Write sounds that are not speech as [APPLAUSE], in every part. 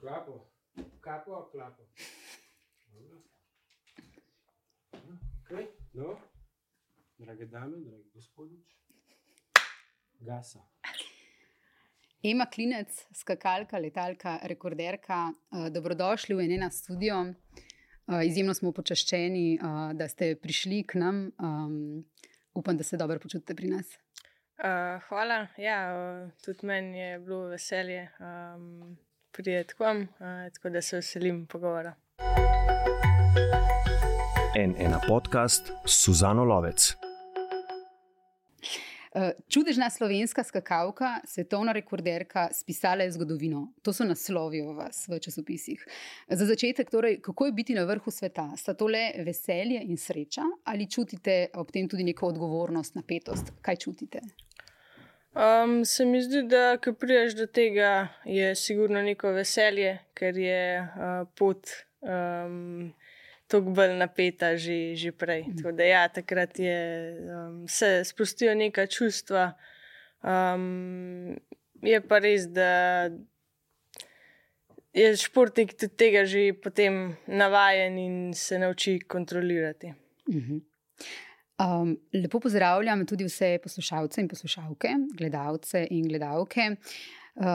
Klapo, kapo, klapo. Okay. No, drage dame, dragi gospodič, gasa. Ema Klinec, skakalka, letalka, rekorderka, uh, dobrodošli v Enena studio. Uh, izjemno smo počaščeni, uh, da ste prišli k nam. Um, upam, da se dobro počutite pri nas. Uh, hvala, ja, uh, tudi meni je bilo veselje um, prijeti k vam, uh, tako da se veselim pogovora. En ena podcast, Suzano Lovec. Uh, čudežna slovenska skakalka, svetovna rekorderka, spisala je zgodovino. To so naslovi o vas v časopisih. Za začetek, torej, kako je biti na vrhu sveta? Sta to le veselje in sreča, ali čutite ob tem tudi neko odgovornost, napetost? Kaj čutite? Um, se mi zdi, da ko priješ do tega, je sigurno neko veselje, ker je uh, pot um, tako bolj napeta že, že prej. Tako da ja, takrat je, um, se sprostijo neka čustva. Um, je pa res, da je športnik tudi tega že potem navajen in se nauči kontrolirati. Mhm. Um, lepo pozdravljam tudi vse poslušalce in poslušalke, gledalce in gledalke uh,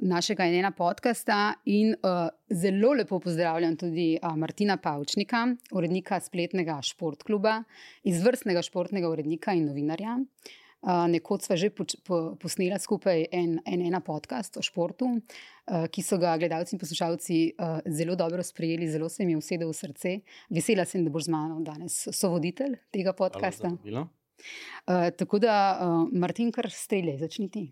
našega enega podcasta. In uh, zelo lepo pozdravljam tudi uh, Martina Pavčnika, urednika spletnega športkluba, izvrstnega športnega urednika in novinarja. Uh, nekoč sva že poč, po, posnela skupaj en, en ena podcast o športu, uh, ki so ga gledalci in poslušalci uh, zelo dobro sprejeli, zelo se mi je usedel v srce. Vesela sem, da boš z mano danes sovoditelj tega podcasta. Uh, tako da, uh, Martin, kar streljaj, začni ti.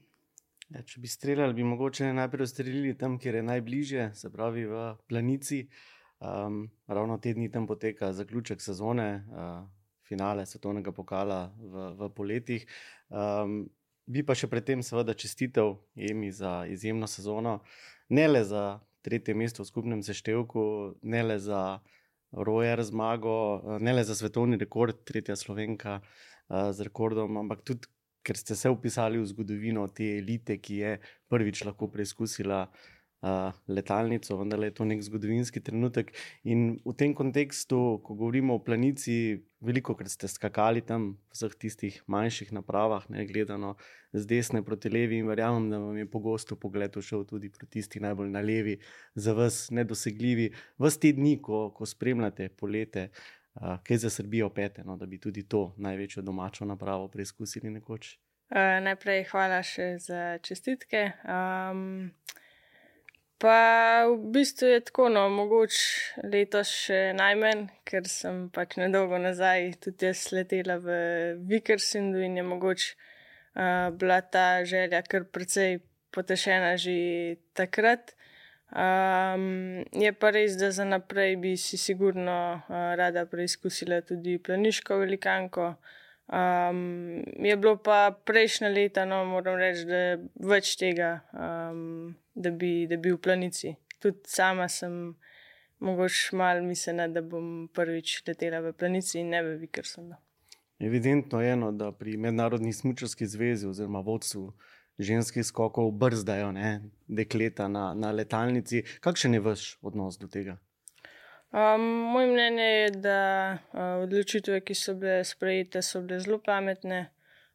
Ja, če bi streljali, bi mogoče najprej streljali tam, kjer je najbližje, se pravi v Planici. Um, ravno te dni tam poteka zaključek sezone. Uh, finale svetovnega pokala v, v poletjih. Um, bi pa še predtem, seveda, čestitev Emi za izjemno sezono, ne le za tretje mesto v skupnem seštevku, ne le za Rojer zmago, ne le za svetovni rekord, tretja slovenka uh, z rekordom, ampak tudi. Ker ste se upisali v zgodovino te elite, ki je prvič lahko preizkusila uh, uh, letalnico, vendar je to nek zgodovinski trenutek. In v tem kontekstu, ko govorimo o planici, veliko krat ste skakali tam v vseh tistih manjših napravah, ne gledano z desne proti levi, in verjamem, da vam je pogosto pogled šel tudi proti tisti najbolj na levi, za vas nedosegljivi. Vse te dni, ko, ko spremljate polete. Uh, kaj za Srbijo pete, no, da bi tudi to največjo domačo napravo preizkusili nekoč? Uh, najprej hvala še za čestitke. Um, Pa v bistvu je tako, no, mogoče letos še najmanj, ker sem pač nedolgo nazaj tudi jaz letela v Vikersindu in je mogoče uh, bila ta želja kar precej potešena že takrat. Um, je pa res, da za naprej bi si sigurno uh, rada preizkusila tudi planiško velikanko. Um, je bilo pa prejšnje leta, no, moram reči, da več tega. Um, da bi, da bi v planici. Tudi sama sem mogoče malo mislila, da bom prvič letela v planici in ne v Vikersonu. Evidentno je, no, da pri Mednarodni smočarski zvezi oziroma vodstvu ženskih skokov brzdajo ne, dekleta na, na letalnici. Kakšen je vaš odnos do tega? Um, moj mnenje je, da uh, odločitve, ki so bile sprejete, so bile zelo pametne.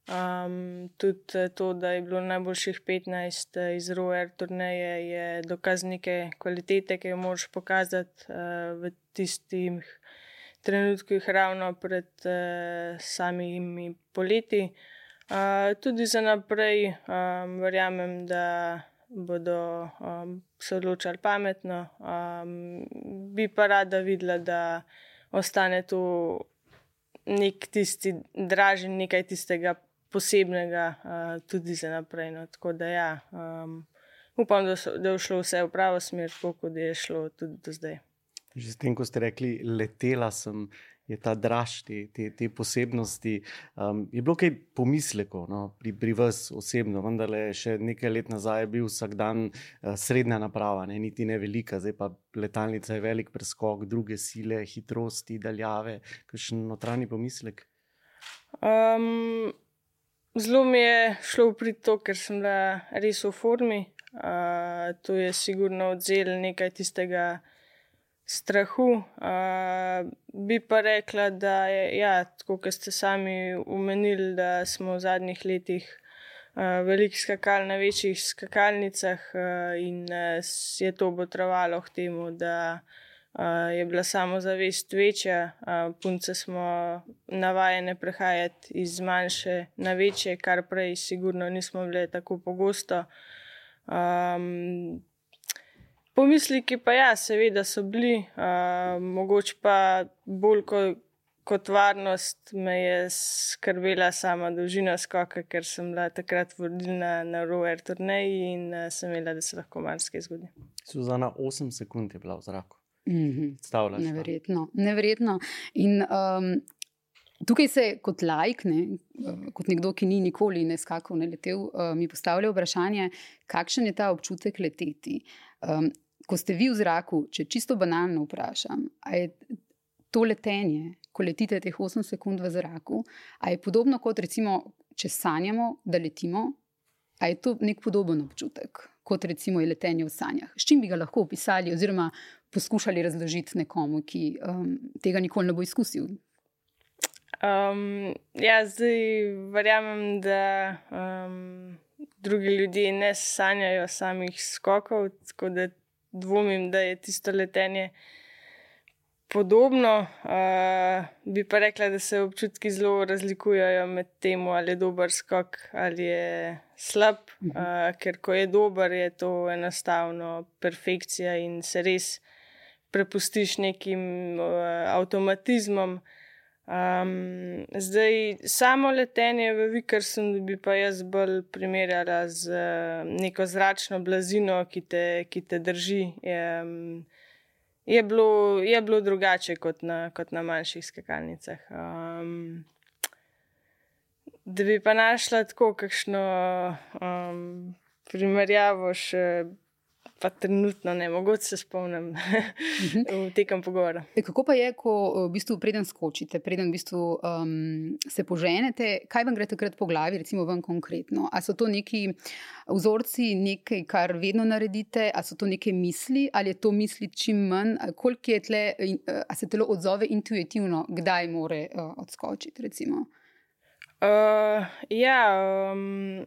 Um, tudi to, da je bilo najboljših 15 eh, iz ROER turneje, je dokaz neke kvalitete, ki jo moraš pokazati uh, v tistih trenutkih, ravno pred uh, samimi poleti. Uh, tudi za naprej um, verjamem, da bodo um, se odločali pametno. Um, bi pa rada videla, da ostane tu nek tisti dražen, nekaj tistega posebnega, uh, tudi za naprej. No. Tako da, ja, um, upam, da, so, da je šlo vse v pravo smer, kot je šlo tudi do zdaj. Že s tem, ko ste rekli, letela sem. Je ta draž, te, te, te posebnosti. Um, je bilo kaj pomislekov no, pri, pri vas osebno, vendar le še nekaj let nazaj je bil vsak dan uh, srednja naprava, ne, niti ne velika, zdaj pa letalnica je velik preskok, druge sile, hitrosti, daljave. Kakšen notranji pomislek? Um, Zelo mi je šlo pri to, ker sem bila res v formi. Uh, to je sigurno odzel nekaj tistega strahu. Uh, bi pa rekla, da je, ja, tako kot ste sami umenili, da smo v zadnjih letih uh, veliko skakali na večjih skakalnicah uh, in uh, je to potrovalo k temu, da uh, je bila samozavest večja. Uh, punce smo navajene prehajati iz manjše na večje, kar prej sigurno nismo bile tako pogosto. Um, Pomisliki pa ja, seveda so bili, uh, mogoče pa bolj kot, kot varnost me je skrbela sama dolžina skoka, ker sem bila takrat vodilna na roer turneji in uh, sem imela, da se lahko marsikaj zgodi. Suzana, 8 sekund je bila v zraku. Mm -hmm. no? Neverjetno. Neverjetno. In um, tukaj se kot lajk, ne, kot nekdo, ki ni nikoli ne skakal, ne letel, uh, mi postavlja vprašanje, kakšen je ta občutek leteti. Um, ko ste vi v zraku, če čisto banalno vprašam, ali je to letenje, ko letite teh 8 sekund v zraku, ali je podobno kot recimo, če sanjamo, da letimo, ali je to nek podoben občutek, kot recimo je letenje v sanjah. S čim bi ga lahko opisali, oziroma poskušali razložiti nekomu, ki um, tega nikoli ne bo izkusil? Um, ja, zdaj verjamem, da um, drugi ljudje ne sanjajo samih skokov, tako da dvomim, da je tisto letenje podobno. Uh, bi pa rekla, da se občutki zelo razlikujejo med tem, ali je dober skok ali je slab. Uh, ker ko je dober, je to enostavno perfekcija in se res prepustiš nekim uh, avtomatizmom. Um, zdaj, samo letenje v Vikersu bi pa jaz bolj primerjala z uh, neko zračno blazino, ki te, ki te drži. Um, je, bilo, je bilo drugače kot na, kot na manjših skakalnicah. Um, da bi pa našla tako kakšno um, primerjavo še pa trenutno ne, mogoče se spomnim mhm. [LAUGHS] v tekem pogovora. E, kako pa je, ko v bistvu preden skočite, preden v bistvu, um, se poženete, kaj vam gre takrat po glavi, recimo vam konkretno? A so to neki vzorci, nekaj, kar vedno naredite, a so to neke misli, ali je to misli čim manj, koliko je tle, a se telo odzove intuitivno, kdaj more uh, odskočiti, recimo? Uh, ja, um,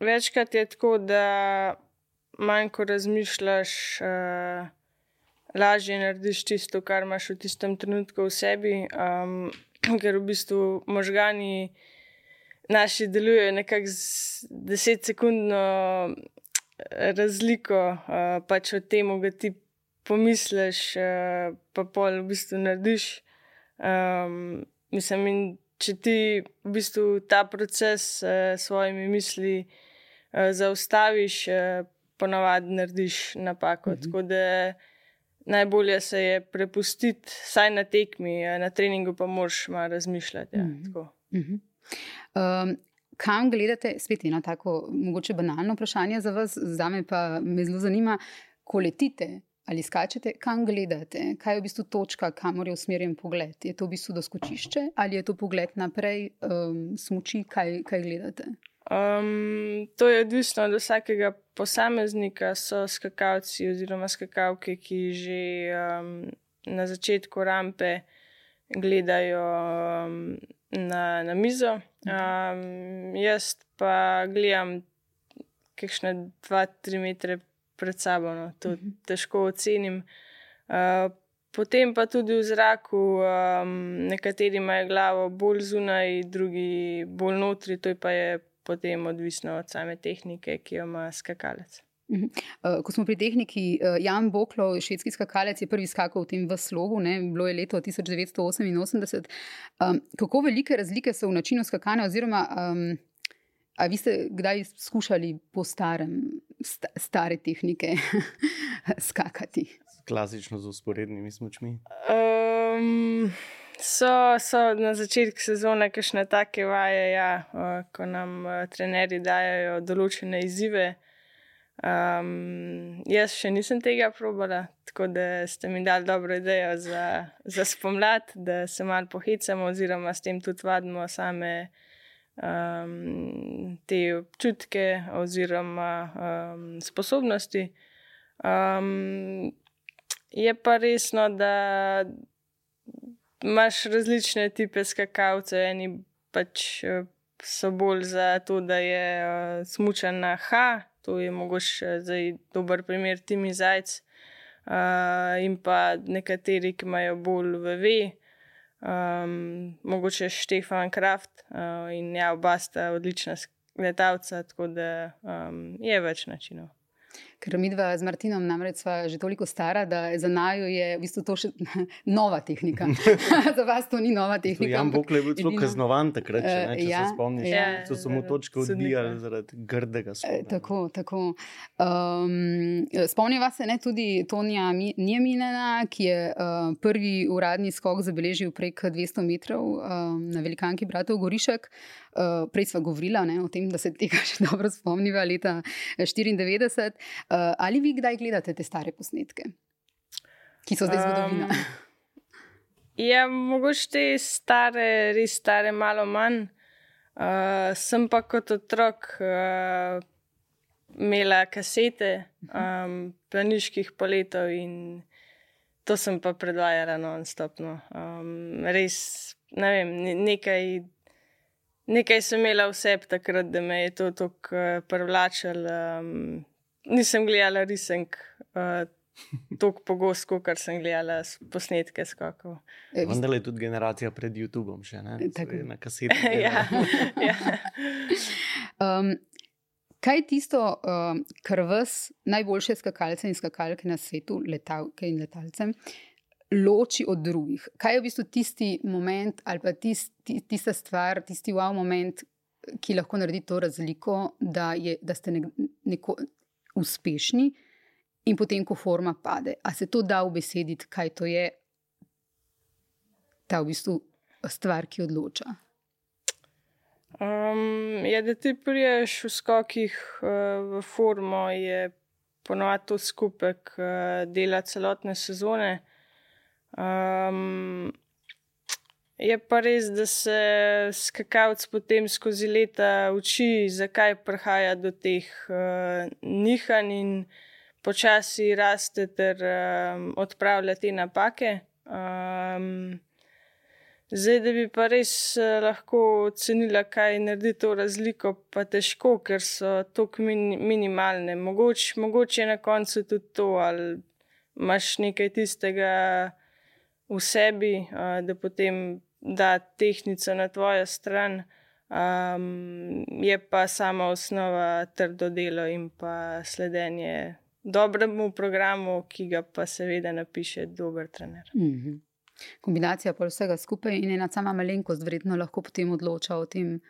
večkrat je tako, da manj ko razmišljaš, uh, lažje narediš tisto, kar imaš v tistem trenutku v sebi, um, [CLEARS THROAT] ker v bistvu možgani naši delujejo nekako z desetsekundno eh, razliko, uh, pač od tega, da ti pomisliš, uh, pa pol v bistvu narediš. Um, mislim, in če ti v bistvu ta proces s uh, svojimi misli uh, zaustaviš, uh, ponavadi narediš napako. Mhm. Tako da najbolje se je prepustiti, saj na tekmi, na treningu pa moraš malo razmišljati. Ja, mhm. Mhm. Um, kam gledate, spet eno tako, mogoče banalno vprašanje za vas, za me pa me zelo zanima, ko letite. Ali skačete, kam gledate, kaj je v bistvu točka, kamor je usmerjen pogled? Je to v bistvu doskočišče ali je to pogled naprej, um, smoči, kaj, kaj gledate? Um, to je odvisno od vsakega posameznika, so skakalci oziroma skakalke, ki že um, na začetku rampe gledajo um, na, na mizo. Um, jaz pa gledam kakšne 2-3 metre pred sabo, no. to mhm. težko ocenim. Uh, Potem pa tudi v zraku, um, nekateri imajo glavo bolj zunaj, drugi bolj notri, to je pa je potem odvisno od same tehnike, ki jo ima skakalec. Mhm. Eh, ko smo pri tehniki, eh, Jan Boklo, švedski skakalec, je prvi skakal v tem v slogu, ne? bilo je leto 1988. Um, kako velike razlike so v načinu skakanja, oziroma um, ali ste kdaj skušali po starem, sta, stare tehnike [LAUGHS] skakati? Klasično z usporednimi smočmi. Um, So, so na začetku sezone kakšne take vaje, ja, ko nam trenerji dajo določene izzive. Um, jaz še nisem tega probala, tako da ste mi dali dobro idejo za, za spomlad, da se malo pohicamo, oziroma s tem tudi vadimo same um, te občutke oziroma um, sposobnosti. Um, je pa resno, da imaš različne type skakalcev, eni pač so bolj za to, da je uh, smučen na H, to je mogoče zdaj dober primer Timi Zajc, uh, in pa nekateri, ki imajo bolj v V, um, mogoče Štefan Kraft uh, in ja, oba sta odlična letalca, tako da um, je več načinov. Ker mi dva z Martinom namreč sva že toliko stara, da za najo je v bistvu to še [LAUGHS] nova tehnika. [LAUGHS] za vas to ni nova tehnika. Jan Bokle je bil celo kaznovan takrat, če, ne, če ja, se spomniš. ja. So se mu točke odbijali zaradi grdega Eh, spola. Tako, tako. Um, Spomniva se ne tudi Tonija Mi- Njeminena, ki je uh, prvi uradni skok zabeležil prek 200 metrov um, na velikanki Bratov Gorišek. Uh, prej smo govorili o tem, da se tega še dobro spomniva, leta 1994. Uh, ali vi kdaj gledate te stare posnetke, ki so zdaj zgodovina? Ja, mogoče te stare, res stare, malo manj. Uh, sem pa kot otrok uh, imela kasete um, planiških poletov in to sem pa predvajala non-stopno. Um, res, ne vem, ne- nekaj, nekaj sem imela vse takrat, da me je to tako uh, privlačilo. Um, nisem gledala risank. Uh, Tako pogosto, kot sem gledala s- posnetke skokov. Eh, vi Vendar je tudi generacija pred YouTubeom še ne. So Tako. je Na kaseti. [LAUGHS] ja, ja. [LAUGHS] Um, kaj je tisto, um, kar vas, najboljše skakalce in skakalke na svetu, letalke in letalcem, loči od drugih? Kaj je v bistvu tisti moment ali pa tisti, tista stvar, tisti wow moment, ki lahko naredi to razliko, da, je, da ste nek, neko uspešni in potem, ko forma pade. A se to da ubesediti, kaj to je ta v bistvu stvar, ki odloča? Um, ja, da ti priješ v skokih uh, v formo, je ponovadi to skupek uh, dela celotne sezone. Um, je pa res, da se skakalc potem skozi leta uči, zakaj prihaja do teh uh, nihanj in počasi raste ter um, odpravlja te napake. Um, Zdaj, da bi pa res eh, lahko ocenila, kaj naredi to razliko, pa težko, ker so tako min, minimalne. Mogoč, mogoče je na koncu tudi to, ali imaš nekaj tistega v sebi, a, da potem da tehnico na tvojo stran. Um, je pa sama osnova trdo delo in pa sledenje dobremu programu, ki ga pa seveda napiše dober trener. Mhm. Kombinacija pol vsega skupaj in ena sama malenkost verjetno lahko potem odloča o tem,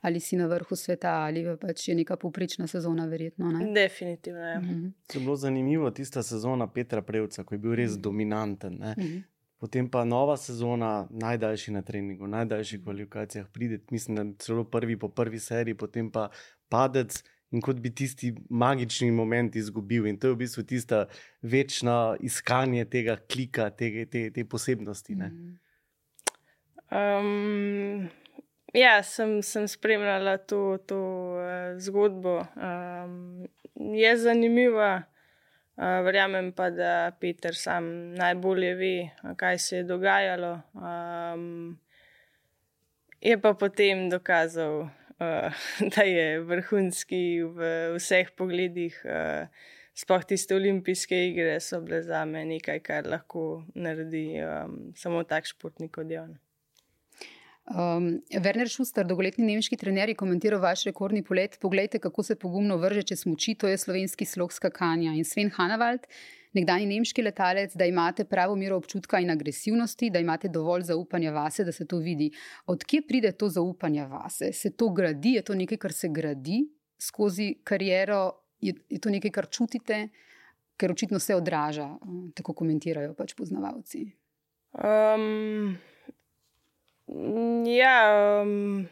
ali si na vrhu sveta ali pa pač je neka povprečna sezona, verjetno. Ne? Definitivno. Ja. Mhm. Je bilo zanimivo tista sezona Petra Prevca, ko je bil res dominanten. Ne? Mhm. Potem pa nova sezona, najdaljši na treningu, najdaljši kvalifikacijah, pride, mislim, da celo prvi po prvi seriji, potem pa padec in kot bi tisti magični moment izgubil. In to je v bistvu tista večna iskanje tega klika, te, te, te posebnosti. Ne? Um, ja, sem, sem spremljala to, to uh, zgodbo. Um, je zanimiva, uh, verjamem pa, da Peter sam najbolje ve, kaj se je dogajalo. Um, je pa potem dokazal, uh, [LAUGHS] da je vrhunski v vseh pogledih. Uh, Sploh tiste olimpijske igre so bile za me nekaj, kar lahko naredi um, samo tak športnik kot je on. Um, Werner Schuster, dolgoletni nemški trener, je komentiral vaš rekordni polet. Poglejte, kako se pogumno vrže čez moči, to je slovenski slog skakanja. In Sven Hanavald, nekdani nemški letalec, da imate pravo mero občutka in agresivnosti, da imate dovolj zaupanja vase, da se to vidi. Odkje pride to zaupanje vase? Se to gradi, je to nekaj, kar se gradi skozi kariero, je, je to nekaj, kar čutite, ker očitno se odraža, um, tako komentirajo pač poznavalci. Um, ja, um,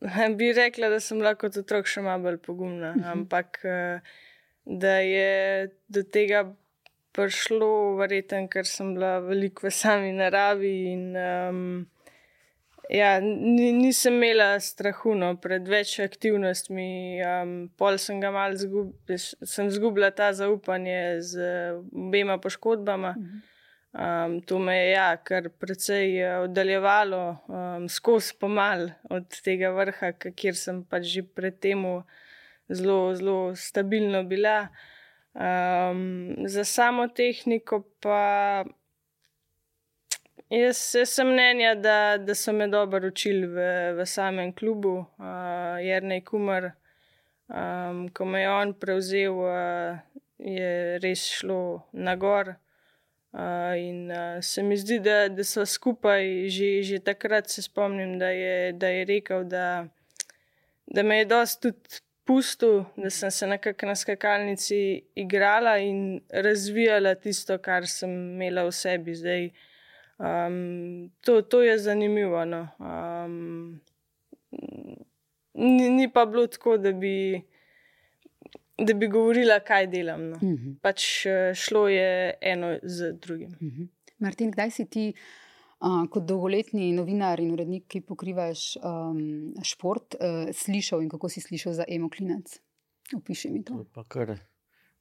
[LAUGHS] bi rekla, da sem lahko kot otrok še malo bolj pogumna, ampak eh, da je do tega prišlo, verjetno, ker sem bila veliko v sami naravi in um, Ja, ni, nisem imela strahu no, pred več aktivnostmi. Um, pol sem ga mal zgubila, sem zgubila ta zaupanje z obema poškodbama. Um, to me je ja, kar precej eh, oddaljevalo, um, skozi pomal od tega vrha, kjer sem pač že predtem zelo, zelo stabilno bila. Um, za samo tehniko pa. Jaz, jaz sem mnenja, da, da so me dobro učili v, v samem klubu, uh, Jrnej Kumar. Um, ko me je on prevzel, uh, je res šlo na gor. Uh, in uh, se mi zdi, da, da so skupaj, že, že takrat se spomnim, da je, da je rekel, da, da me je dosti tudi pustil, da sem se nekako na skakalnici igrala in razvijala tisto, kar sem imela v sebi zdaj. Um, to, to je zanimivo. No. Um, ni, ni pa bilo tako, da bi, da bi govorila, kaj delam. No. Uh Mhm. -huh. Pač eh, šlo je eno z drugim. Mhm. Martin, kdaj si ti uh, kot dolgoletni novinar in urednik, ki pokrivaš um, šport, uh, slišal in kako si slišal za Emo Klinec? Opiši mi To pa kar.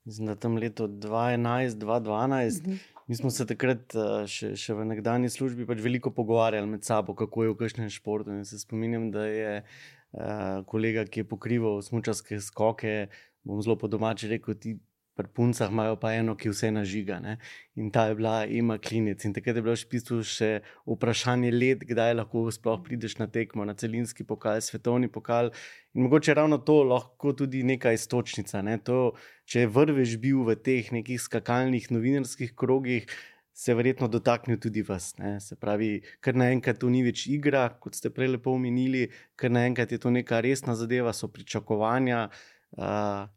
Mislim, da tam leto 2011-2012, Mhm. mi smo se takrat eh, še, še v nekdanji službi pač veliko pogovarjali med sabo, kako je v kažkem športu. In se spominjam, da je uh, kolega, ki je pokrival smučarske skoke, bom zelo po domači rekel, ti pri puncah imajo pa eno, ki vse nažiga. Ne? In ta je bila ima klinec. In takrat je bilo v bistvu še vprašanje let, kdaj lahko sploh prideš na tekmo, na celinski pokal, svetovni pokal. In mogoče ravno to lahko tudi neka istočnica. Ne? To, če je vrvež bil v teh nekih skakalnih novinarskih krogih, se je verjetno dotaknil tudi vas. Ne? Se pravi, ker naenkrat to ni več igra, kot ste prej lepo omenili, ker naenkrat je to neka resna zadeva, so pričakovanja, uh,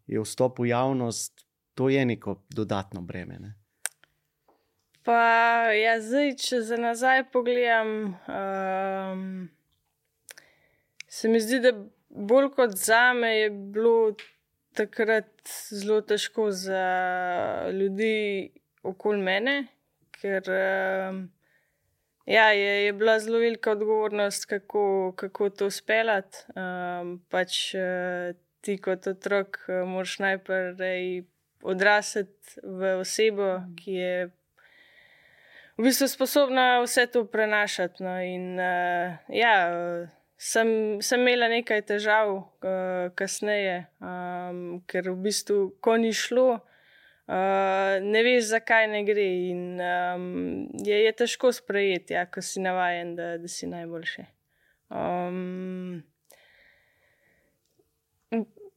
je vstop v javnost, to je neko dodatno breme. Ne? Pa, ja, zdaj, če za nazaj pogledam, um, se mi zdi, da bolj kot za me je bilo takrat zelo težko za ljudi okoli mene, ker um, ja, je, je bila zelo velika odgovornost, kako, kako to speljati. Um, pač uh, ti kot otrok uh, moraš najprej odrasti v osebo, ki je v bistvu sposobna vse to prenašati. No, in uh, ja, sem, sem imela nekaj težav uh, kasneje, um, ker v bistvu, ko ni šlo, uh, ne veš, zakaj ne gre. In um, je, je težko sprejeti, ja, ko si navaden, da, da si najboljši. Um,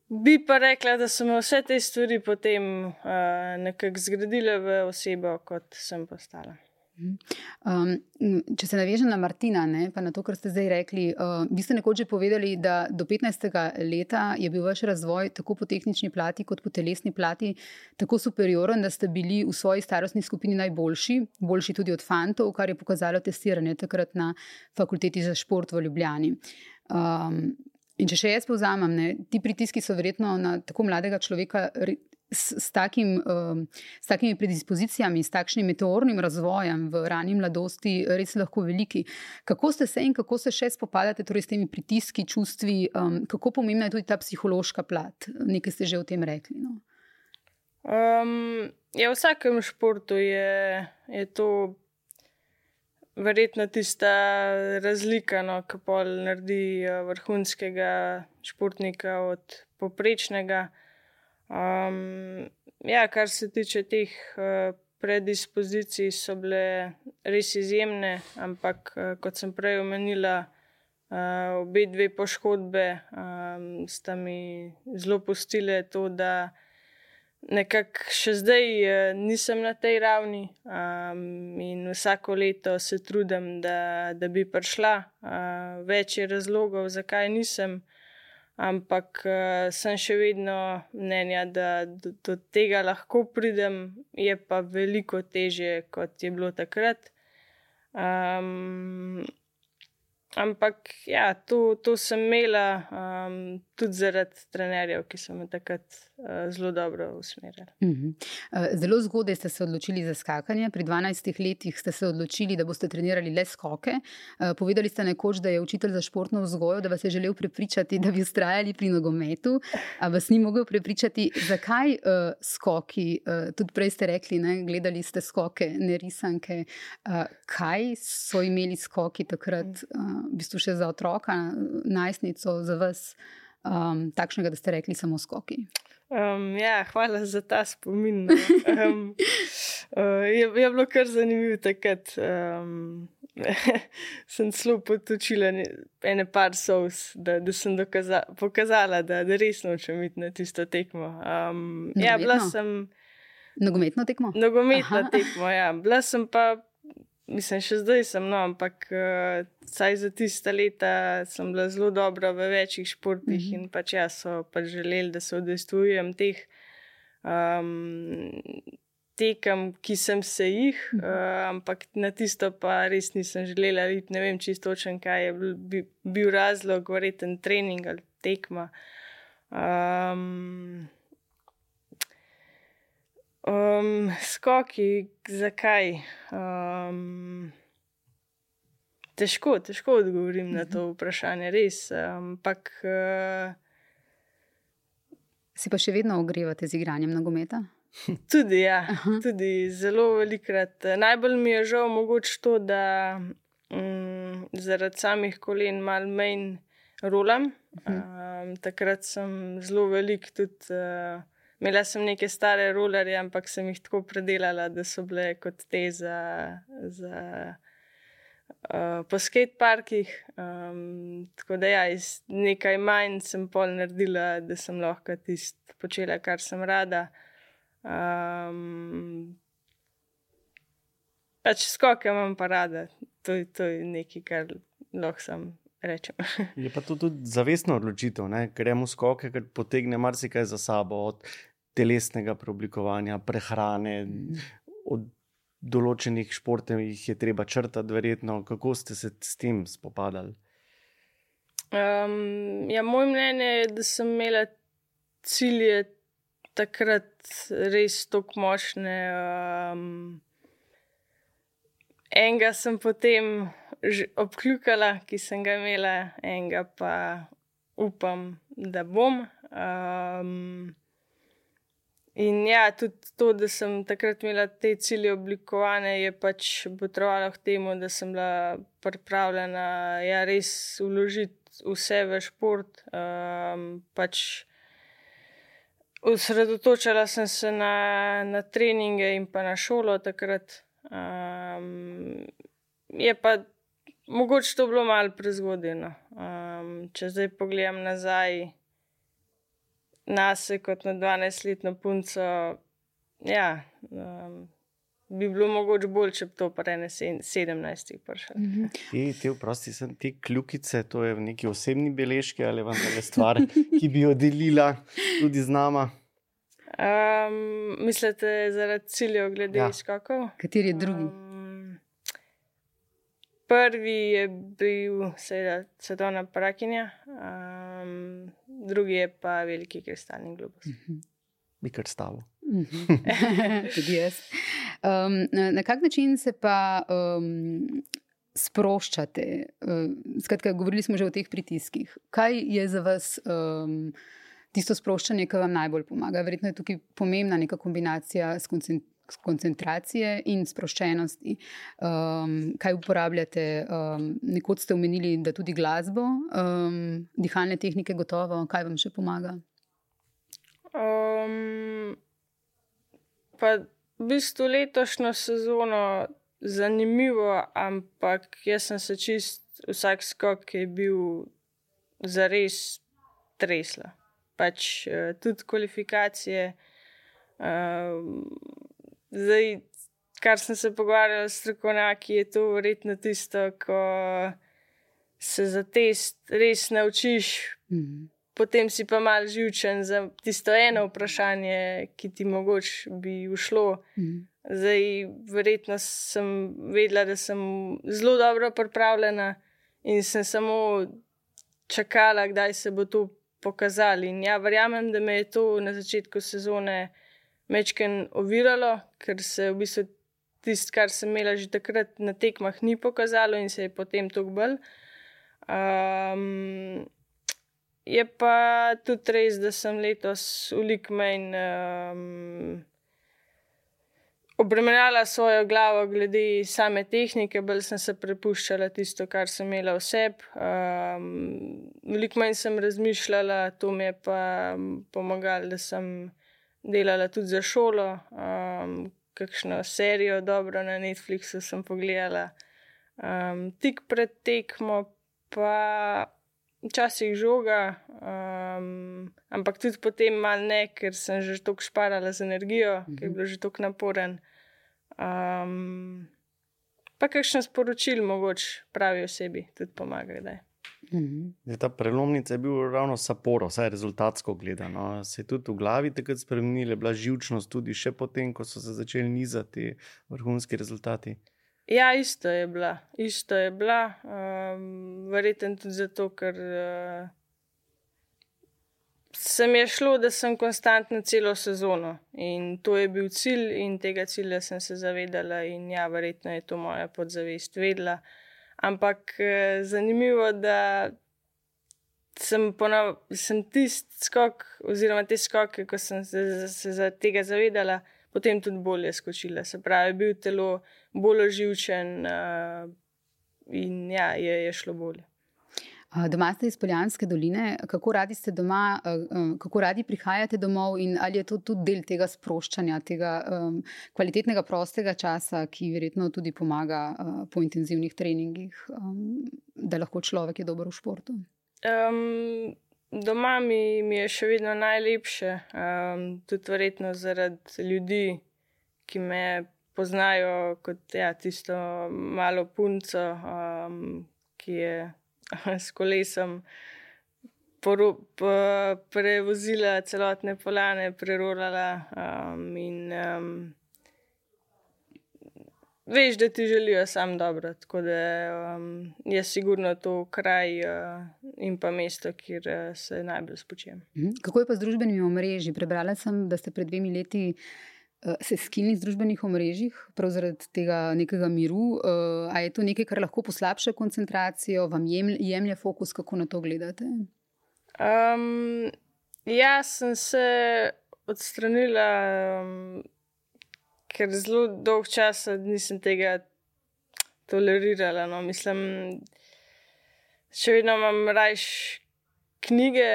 Bi pa rekla, da so me vse te stvari potem uh, nekako zgradile v osebo, kot sem postala. Um, če se navežem na Martina, ne, pa na to, kar ste zdaj rekli, uh, vi ste nekoč že povedali, da do 15. leta je bil vaš razvoj tako po tehnični plati, kot po telesni plati tako superioren, da ste bili v svoji starostni skupini najboljši, boljši tudi od fantov, kar je pokazalo testiranje takrat na fakulteti za šport v Ljubljani. Um, in če še jaz povzamem, ne, ti pritiski so verjetno na tako mladega človeka. S, s, takim, um, s takimi predispozicijami, s takšnim meteornim razvojem v rani mladosti, res lahko veliki. Kako ste se in kako se še spopadate torej, s temi pritiski, čustvi, um, kako pomembna je tudi ta psihološka plat? Nekaj ste že o tem rekli. No? Um, ja, v vsakem športu je, je to verjetno tista razlika, no, ki pa naredi vrhunskega športnika od poprečnega. Um, ja, kar se tiče teh uh, predispozicij, so bile res izjemne, ampak uh, kot sem prej omenila, uh, obe dve poškodbe um, sta mi zelo pustile to, da nekako še zdaj uh, nisem na tej ravni um, in vsako leto se trudim, da, da bi prišla. Uh, več je razlogov, zakaj nisem ampak uh, sem še vedno mnenja, da do, do tega lahko pridem, je pa veliko teže, kot je bilo takrat. Um, ampak ja, to, to sem imela, um, tudi zaradi trenerjev, ki so me takrat uh, zelo dobro usmerjali. Uh -huh. uh, zelo zgodaj ste se odločili za skakanje. Pri 12 letih ste se odločili, da boste trenirali le skoke. Uh, povedali ste nekoč, da je učitelj za športno vzgojo, da vas je želel prepričati, da bi ustrajali pri nogometu, a vas ni mogel prepričati, zakaj uh, skoki. Uh, tudi prej ste rekli, ne, gledali ste skoke, ne risanke. Uh, kaj so imeli skoki takrat, uh, v bistvu še za otroka, najstnico, za vas? Um, takšnega, da ste rekli samo skoki. Um, ja, hvala za ta spomin. No. Um, uh, [LAUGHS] je, je bilo kar zanimivo takrat. Um, [LAUGHS] sem zelo potočila ene par sous, da, da sem dokaza, pokazala, da, da res nočem iti na tisto tekmo. Um, ja, bila sem. Nogometno tekmo? Nogometno tekmo, ja. Bila sem pa mislim, še zdaj sem, no, ampak uh, za tiste leta sem bila zelo dobra v večjih športih mm -hmm. in pač jaz so pač želeli, da se odvestujem teh um, tekem, ki sem se jih, mm -hmm. uh, ampak na tisto pa res nisem želela videti, ne vem čisto točen, kaj je bil, bi, bil razlog, verjeten trening ali tekma. Um, Um, skoki, zakaj? Um, težko, težko odgovorim na to vprašanje, res. Ampak. Uh, si pa še vedno ogrevate z igranjem nogometa? [LAUGHS] Tudi, ja, tudi zelo velikrat. Najbolj mi je žal mogoče to, da um, zaradi samih kolen malo manj rolam. Um, takrat sem zelo velik tudi. Uh, Imela sem neke stare rolerje, ampak sem jih tako predelala, da so bile kot te za, za uh, po skateparkih. Um, tako da, ja, iz nekaj manj sem pol naredila, da sem lahko tisto počela, kar sem rada. Um, pač skoke imam pa rada, to, to je nekaj, kar lahko sem. Rečem. [LAUGHS] Je pa to tudi zavestna odločitev, ker gremo skoke, ker potegne marsikaj za sabo, od telesnega preoblikovanja, prehrane, mhm. od določenih športov jih je treba črtati, verjetno. Kako ste se s tem spopadali? Um, ja, moj mnenje je, da sem imela cilje takrat res tako močne. Um, enega sem potem obkljukala, ki sem ga imela, enega pa upam, da bom. Um, In ja, tudi to, da sem takrat imela te cilje oblikovane, je pač potrovalo k temu, da sem bila pripravljena ja, res vložiti vse v šport. Um, pač Osredotočala sem se na, na treninge in pa na šolo takrat. Um, je pa mogoče to bilo malo prezgodeno. Um, če zdaj pogledam nazaj nas, kot na 12-letno punco, ja, um, bi bilo mogoče bolj, če bi to pa ne 17 prišel. Mm -hmm. Ti, ti, vprosti, sem, ti kljukice, to je v neki osebni beležki ali vam je stvar, ki bi jo delila tudi z nama. Um, mislite, zaradi ciljev, glede ja. skakov? Kateri je drugi? Um, prvi je bil, seveda, svetovna prakinja. Um, drugi je pa veliki kristalni globus. Bi kar stalo. [LAUGHS] Tudi jaz. Um, na, na kak način se pa um, sproščate? Um, skratka, govorili smo že o teh pritiskih. Kaj je za vas um, tisto sproščanje, ki vam najbolj pomaga? Verjetno je tukaj pomembna neka kombinacija koncentracije in sproščenosti. Um, kaj uporabljate? Um, Nekoč ste omenili, da tudi glasbo, um, dihalne tehnike, gotovo, kaj vam še pomaga? Um, pa v bistvu letošnjo sezono zanimivo, ampak jaz sem se čist vsak skok, ki je bil za res tresla. Pač uh, tudi kvalifikacije. Uh, Zdaj, kar sem se pogovarjal s strokovnjaki, je to verjetno tisto, ko se za test res naučiš, mm -hmm. potem si pa mal živčen za tisto eno vprašanje, ki ti mogoče bi ušlo. Mm -hmm. Zdaj, verjetno sem vedela, da sem zelo dobro pripravljena in sem samo čakala, kdaj se bo to pokazali. In ja, verjamem, da me je to na začetku sezone mečken oviralo, ker se v bistvu tisto, kar sem imela že takrat na tekmah, ni pokazalo in se je potem to bolj. Um, je pa tudi res, da sem letos ulik manj. Um, obremenjala svojo glavo glede same tehnike, bolj sem se prepuščala tisto, kar sem imela vseb. Um, veliko manj sem razmišljala, to mi je pa pomagalo, da sem delala tudi za šolo. Um, kakšno serijo dobro na Netflixu sem pogledala. Um, tik pred tekmo pa. Včasih žoga, um, ampak tudi potem malo ne, ker sem že tako šparala z energijo, mm -hmm. ker je bilo že tako naporen. Um, pa kakšno sporočil, mogoče pravi osebi, tudi pomaga. Mm -hmm. Ta prelomnica je bil ravno saporo, vsaj rezultatsko gledano. Se je tudi v glavi takrat spremenila, bila živčnost tudi še potem, ko so se začeli nizati vrhunski rezultati. Ja, isto je bila, isto je bila. Um, Verjetno tudi zato, ker uh, se mi je šlo, da sem konstantno celo sezono in to je bil cilj, in tega cilja sem se zavedala, in ja, verjetno je to moja podzavest vedela. Ampak uh, zanimivo, da sem, sem tisti skok, oziroma te skoke, ko sem se, se za tega zavedala, potem tudi bolje skočila. Se pravi, bil telo bolj oživčen uh, in ja, je, je šlo bolje. Doma ste iz Poljanske doline, kako radi ste doma, kako radi prihajate domov in ali je to tudi del tega sproščanja, tega um, kvalitetnega prostega časa, ki verjetno tudi pomaga uh, po intenzivnih treningih, um, da lahko človek je dober v športu? Um, doma mi, mi je še vedno najlepše, um, tudi verjetno zaradi ljudi, ki me poznajo kot ja, tisto malo punco, um, ki je [LAUGHS] s kolesom prevozila celotne polane, prerolala. Um, in um, veš, da ti želijo sam dobro. Tako da um, je sigurno to kraj uh, in pa mesto, kjer uh, se najbolj spočijem. Mhm. Kako je pa z družbenimi omrežji? Prebrala sem, da ste pred dvemi leti. Eh, se skini z družbenih omrežjih, prav zaradi tega nekega miru. Uh, a je to nekaj, kar lahko poslabša koncentracijo, vam jemlje fokus, kako na to gledate? Um, jaz sem se odstranila, um, ker zelo dolg čas nisem tega tolerirala. No. Mislim, še vedno imam rajš knjige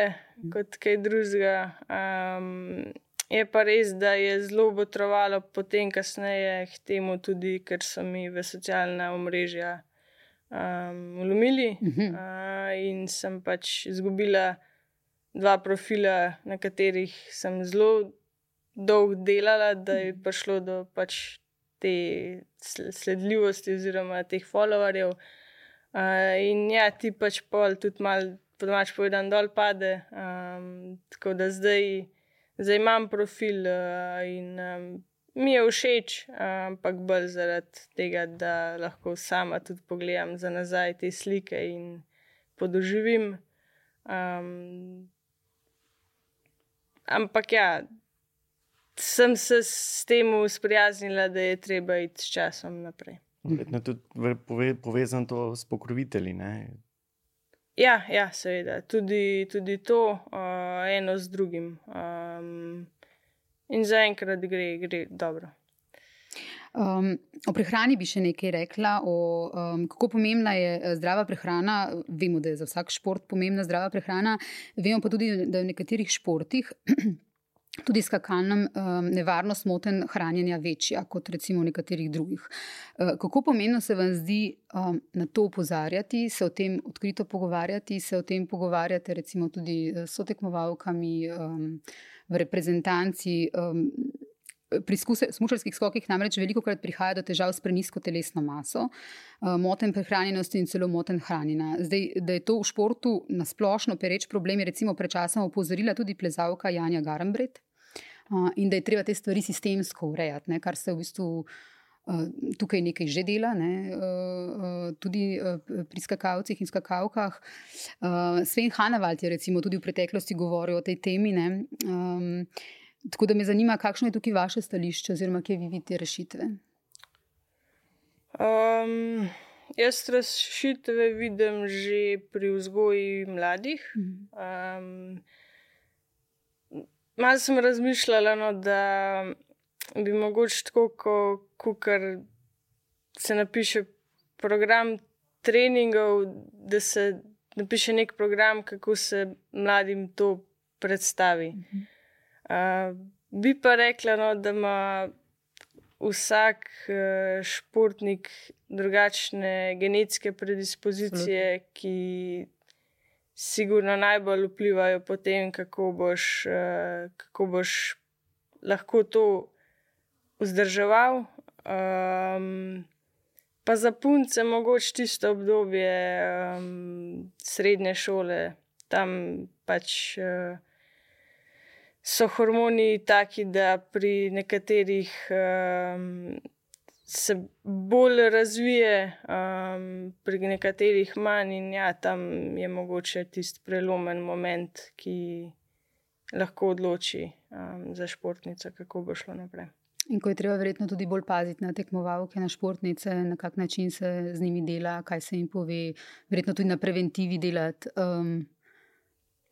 kot kaj drugega. Um, Je pa res, da je zelo potrovalo potem, kasneje, k temu tudi, ker so mi v socialna omrežja um, ulomili uh -huh. uh, in sem pač izgubila dva profila, na katerih sem zelo dolgo delala, da je prišlo do pač te sledljivosti oziroma teh followerjev. Uh, in ja, ti pač pol tudi malo, po domač povedan, dol pade. Um, tako da zdaj zdaj imam profil uh, in um, mi je všeč, ampak bolj zaradi tega, da lahko sama tudi pogledam za nazaj te slike in podoživim. Um, ampak ja, sem se s tem sprijaznila, da je treba iti s časom naprej. Verjetno je tudi povezano to s pokrovitelji. Ja, ja seveda, tudi, tudi to, uh, eno z drugim. Um, in zaenkrat gre, gre dobro. Um, o prehrani bi še nekaj rekla, o, um, kako pomembna je eh, zdrava prehrana. Vemo, da je za vsak šport pomembna zdrava prehrana, vemo pa tudi, da v nekaterih športih [CLEARS THROAT] tudi skakalnem um, nevarnost moten hranjenja večja kot recimo v nekaterih drugih. Uh, kako pomembno se vam zdi um, na to upozarjati, se o tem odkrito pogovarjati, se o tem pogovarjate recimo tudi s sotekmovalkami v reprezentanci. Pri smučarskih skokih namreč veliko krat prihaja do težav s prenisko telesno maso, moten prehranjenosti in celo moten hranjenja. Zdaj, da je to v športu nasplošno pereč problem, je recimo pred časom opozorila tudi plezalka Janja Garambret in da je treba te stvari sistemsko urejati, ne, kar se v bistvu tukaj nekaj že dela, ne, tudi pri skakalcih in skakavkah. Uh, Sven Hanavald je recimo tudi v preteklosti govoril o tej temi. Ne, tako da me zanima, kakšno je tukaj vaše stališče, oziroma kje vi vidite rešitve. Um, jaz rešitve vidim že pri vzgoji mladih. Um, Malo sem razmišljala, no, da bi mogoče tako, kot se napiše program treningov, da se napiše nek program, kako se mladim to predstavi. Uh, bi pa rekla, no, da ima vsak uh, športnik drugačne genetske predispozicije, Absolutno. ki sigurno najbolj vplivajo po tem, kako boš, uh, kako boš lahko to vzdrževal. Um, pa za punce, mogoče tisto obdobje um, srednje šole, tam pač. Uh, so hormoni taki, da pri nekaterih um, se bolj razvije, um, pri nekaterih manj, in ja, tam je mogoče tisti prelomen moment, ki lahko odloči um, za športnico, kako bo šlo naprej. In ko je treba verjetno tudi bolj paziti na tekmovalke, na športnice, na kak način se z njimi dela, kaj se jim pove, verjetno tudi na preventivi delati. Um,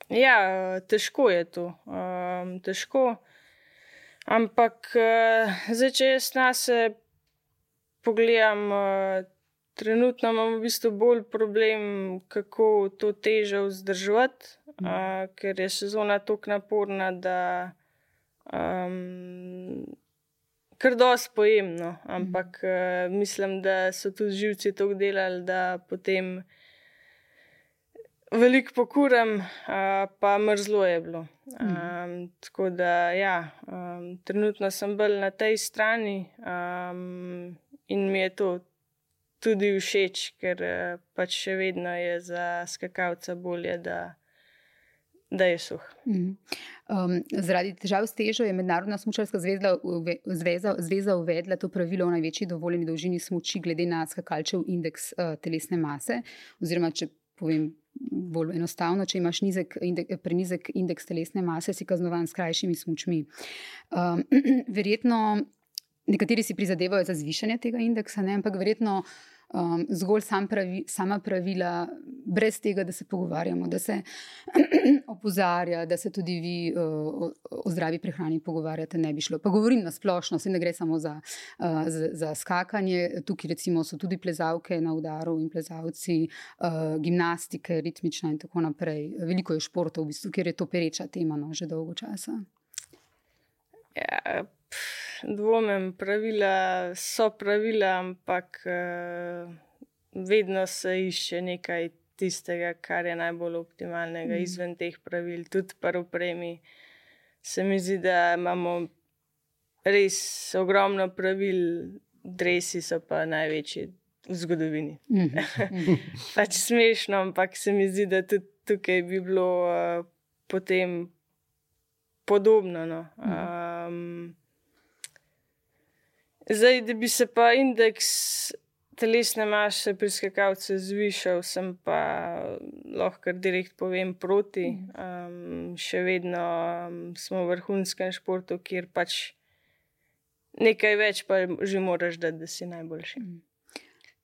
Ja, težko je to. Um, težko. Ampak, uh, zdaj, če jaz na sebe pogledam, uh, trenutno imam v bistvu bolj problem, kako to težo vzdrževati, uh, ker je sezona tako naporna, da um, kar dosti pojemno. Ampak uh, mislim, da so tudi živci tako delali, da potem veliko pokuram, pa mrzlo je bilo. Um, tako da, ja, um, trenutno sem bolj na tej strani um, in mi je to tudi všeč, ker pač še vedno je za skakalca bolje, da, da je suh. Um, zaradi težav s težo je Mednarodna smočarska zveza, zveza, zveza uvedla to pravilo o največji dovoljeni dolžini smoči, glede na skakalčev indeks uh, telesne mase. Oziroma, če povem bolj enostavno, če imaš nizek, indek, prenizek indeks telesne mase, si kaznovan s krajšimi smočmi. Um, [CLEARS THROAT] verjetno nekateri si prizadevajo za zvišanje tega indeksa, ne, ampak verjetno um, zgolj sam pravi, sama pravila, brez tega, da se pogovarjamo, da se [CLEARS THROAT] opozarja, da se tudi vi uh, o, o zdravi prehrani pogovarjate, ne bi šlo. Pa govorim na splošno, se ne gre samo za, uh, za, za skakanje. Tukaj recimo so tudi plezalke na udaru in plezalci, uh, gimnastike, ritmična in tako naprej. Veliko je športov, v bistvu, ker je to pereča tema no, že dolgo časa. Ja, dvomem, pravila so pravila, ampak uh, vedno se išče nekaj tistega, kar je najbolj optimalnega mm. izven teh pravil. Tudi pri upremi se mi zdi, da imamo res ogromno pravil, dresi so pa največji v zgodovini. Mm -hmm. [LAUGHS] pač smešno, ampak se mi zdi, da tudi tukaj bi bilo uh, potem podobno. No. Um, Zdaj, da bi se pa indeks telesne mase pri skakalcu zvišal, sem pa lahko direkt povem proti. Um, še vedno um, smo v vrhunskem športu, kjer pač nekaj več, pa že moraš dati, da si najboljši.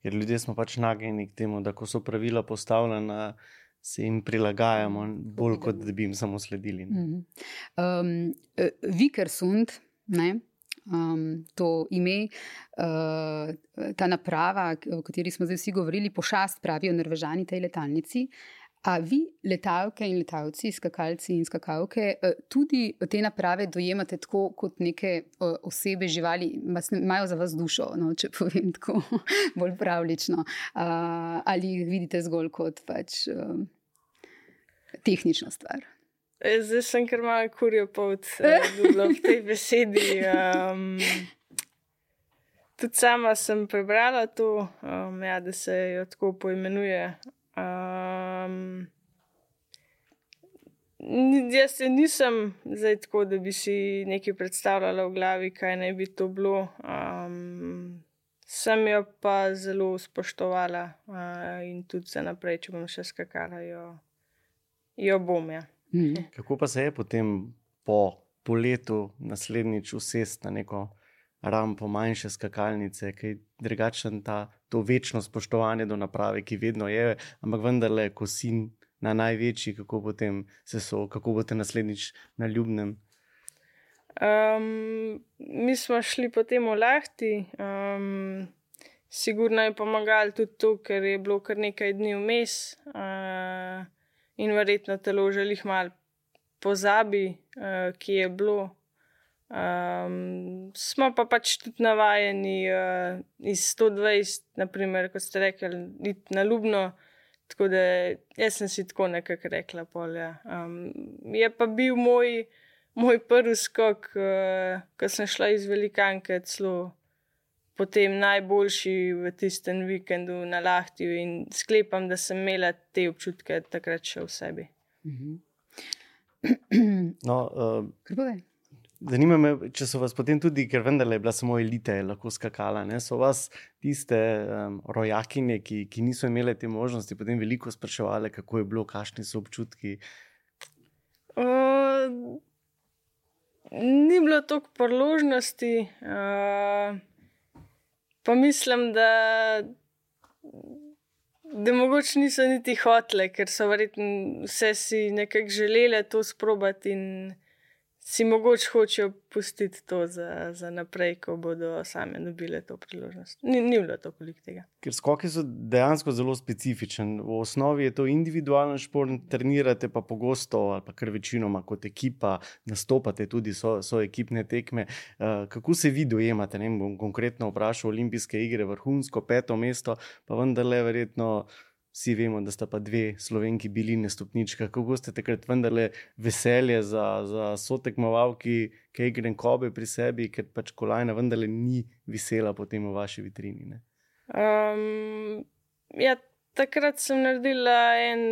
Ker ljudje smo pač nagnjeni k temu, da ko so pravila postavljena. Se jim prilagajamo, bolj kot da bi jim samo sledili. Um, Vikersund, um, to ime, uh, ta naprava, o kateri smo zdaj vsi govorili, pošast, pravijo nervežani tej letalnici. A vi, letalke in letalci, skakalci in skakalke, uh, tudi te naprave dojemate tako kot neke uh, osebe, živali, imajo za vas dušo, no, če povem tako [LAUGHS] bolj pravlično, uh, ali jih vidite zgolj kot pač uh, tehnično stvar? E, zdaj sem kar malo kurijo pot eh, [LAUGHS] v tej besedi. Um, tudi sama sem prebrala to, um, ja, da se jo tako poimenuje. Um, jaz se nisem zdaj tako, da bi si nekaj predstavljala v glavi, kaj naj bi to bilo. Um, sem jo pa zelo spoštovala uh, in tudi za naprej, če bom še skakala, jo, jo bom. Ja. Mhm. Kako pa se je potem po, po letu naslednjič usest na neko rampo manjše skakalnice, ki je drugačen ta, to večno spoštovanje do naprave, ki vedno je, ampak vendarle, ko si na največji, kako potem se so, kako boste naslednjič na ljubnem. Um, mi smo šli potem v Lahti. Um, sigurno je pomagalo tudi to, ker je bilo kar nekaj dni vmes uh, in verjetno telo želih malo pozabi, uh, ki je bilo. Um, smo pa pač tudi navajeni uh, iz 120, naprimer, kot ste rekli, iti na ljubno. Tako da jaz sem si tako nekako rekla, polja. Um, je pa bil moj, moj prvi skok, uh, ko sem šla iz Velikanke, celo potem najboljši v tistem vikendu na Lahtiju in sklepam, da sem imela te občutke takrat še v sebi. Mhm. [CLEARS THROAT] No, uh, Kar povej. Zanima me, če so vas potem tudi, ker vendarle je bila samo elita, lahko skakala. Ne? So vas tiste um, rojakinje, ki, ki niso imele te možnosti, potem veliko spraševali, kako je bilo, kakšni so občutki. Uh, ni bilo toliko priložnosti, uh, pa mislim, da, da mogoče niso niti hotele, ker so verjetno vse si nekako želeli to sprobati in si mogoče hočejo pustiti to za, za naprej, ko bodo sami dobili to priložnost. Ni, ni bilo to koliko tega. Ker skoki so dejansko zelo specifičen. V osnovi je to individualen šport, trenirate pa pogosto, ali pa kar večinoma kot ekipa, nastopate tudi so, so ekipne tekme. Uh, kako se vi dojemate? Ne bom konkretno vprašal, olimpijske igre, vrhunsko peto mesto, pa vendarle verjetno. Vsi vemo, da sta pa dve slovenki bili na stopničkah. Kako ste takrat vendarle veselje za, za sotekmovalki, ki gre kobe pri sebi, ker pač kolajna vendarle ni visela potem v vaši vitrini. Um, ja, takrat sem naredila en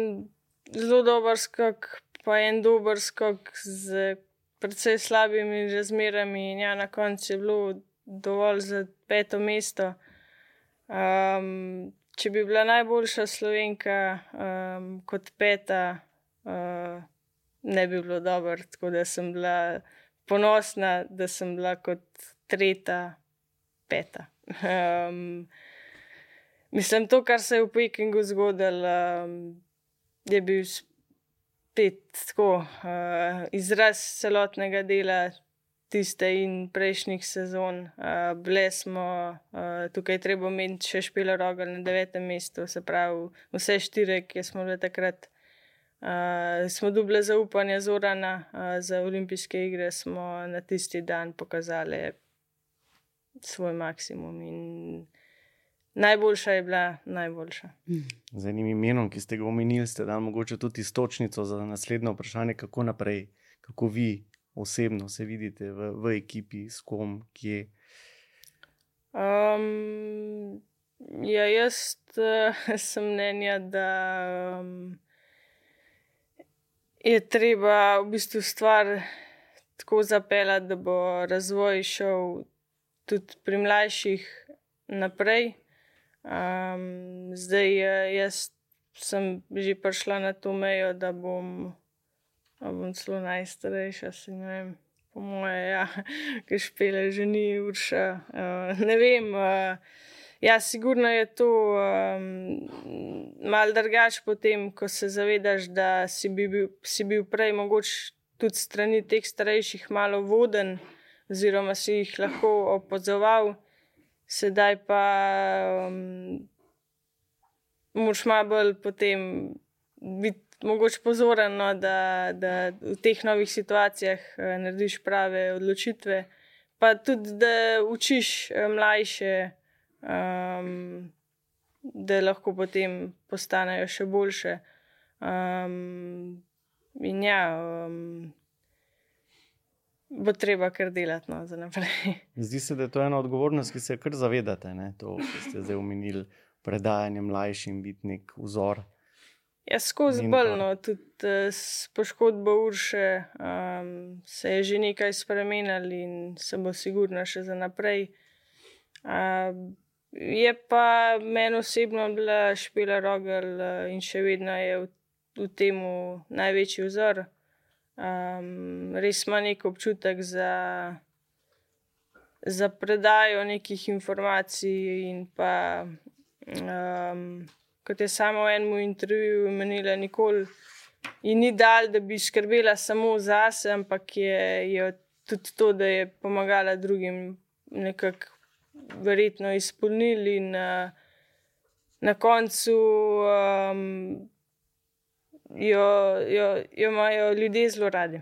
zelo dober skok, pa en dober skok z precej slabimi razmerami, ja, na koncu je bilo dovolj za peto mesto. Um, če bi bila najboljša slovenka um, kot peta, uh, ne bi bilo dobro. Tako da sem bila ponosna, da sem bila kot tretja, peta. Um, mislim, to, kar se je v Pekingu zgodilo, um, je bil spet tako uh, izraz celotnega dela tiste in prejšnjih sezon. Uh, bile smo, uh, tukaj treba omeniti še špilo rogel na devetem mestu, se pravi, vse štiri, ki smo bili takrat. Uh, smo dobili zaupanje Zorana uh, za olimpijske igre, smo na tisti dan pokazali svoj maksimum. Najboljša je bila najboljša. Z enim imenom, ki ste ga omenili, ste dali mogoče tudi istočnico za naslednje vprašanje, kako naprej, kako vi osebno se vidite v, v ekipi, s kom, kje? Um, ja, jaz uh, [LAUGHS] sem mnenja, da um, je treba v bistvu stvar tako zapeljati, da bo razvoj šel tudi pri mlajših naprej. Um, zdaj, jaz sem že prišla na to mejo, da bom bom celo najstarejša, se ne vem, po moje, ja, [LAUGHS] ki špele že ni urša. Uh, ne vem. Uh, ja, sigurno je to um, mal drugače, potem, ko se zavedaš, da si, bi bil, si bil prej mogoče tudi strani teh starejših malo voden, oziroma si jih lahko opazoval, sedaj pa um, moš malo bolj potem biti mogoče pozoren, no, da, da v teh novih situacijah uh, narediš prave odločitve, pa tudi da učiš uh, mlajše, um, da lahko potem postanejo še boljše. Um, in ja. Um, Bo treba kar delati no, za naprej. [LAUGHS] Zdi se, da je to ena odgovornost, ki se kar zavedate. Ne? To, ki ste zdaj omenili, predajanje mlajšim, biti nek vzor. Ja, skozi bolno, tudi uh, s poškodbo urše um, se je že nekaj spremenilo in se bo sigurno še za naprej. Uh, je pa meni osebno bila Špela Rogel uh, in še vedno je v, v tem največji vzor. Um, res ima nek občutek za, za predajo nekih informacij in pa. Um, kot je samo v enem intervjuju menila, nikoli in ni dal, da bi skrbela samo za sebe, ampak je, je tudi to, da je pomagala drugim, nekako verjetno izpolnili in uh, na koncu um, jo, jo, jo imajo ljudje zelo radi.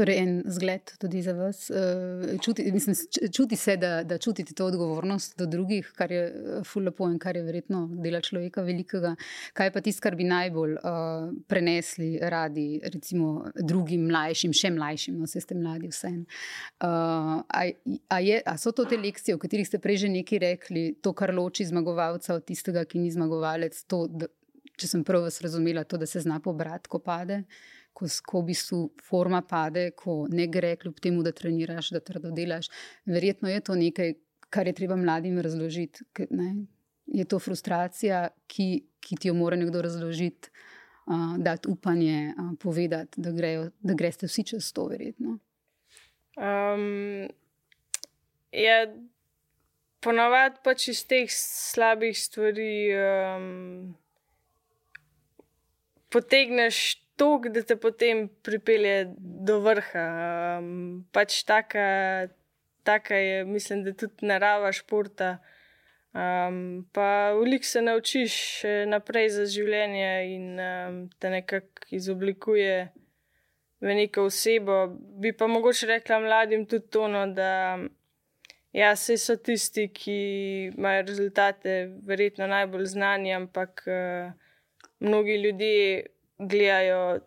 Torej, en zgled tudi za vas. Eh, čuti, mislim, čuti se, da, da čutite to odgovornost do drugih, kar je eh, fullepo in kar je verjetno dela človeka velikega. Kaj je pa tisto, kar bi najbolj uh, prenesli radi, recimo, drugim mlajšim, še mlajšim, no, vse ste mladi, vse en. Uh, a, a, a so to te lekcije, o katerih ste prej že nekaj rekli, to, kar loči zmagovalca od tistega, ki ni zmagovalec, to, da, če sem prav razumela, to, da se zna pobrati, ko pade? Uh, ko, ko v bistvu forma pade, ko ne gre, kljub temu, da treniraš, da trdo delaš. Verjetno je to nekaj, kar je treba mladim razložiti. Ne? Je to frustracija, ki, ki ti jo mora nekdo razložiti, uh, dati upanje, uh, povedati, da, grejo, da greste vsi čez to, verjetno. Um, ja, ponavadi pač iz teh slabih stvari um, potegneš tok, da te potem pripelje do vrha. Um, pač taka, taka je, mislim, da tudi narava športa. Um, pa veliko se naučiš naprej za življenje in um, te nekako izoblikuje v neko osebo. Bi pa mogoče rekla mladim tudi to, no, da ja, so tisti, ki imajo rezultate, verjetno najbolj znani, ampak uh, mnogi ljudje gledajo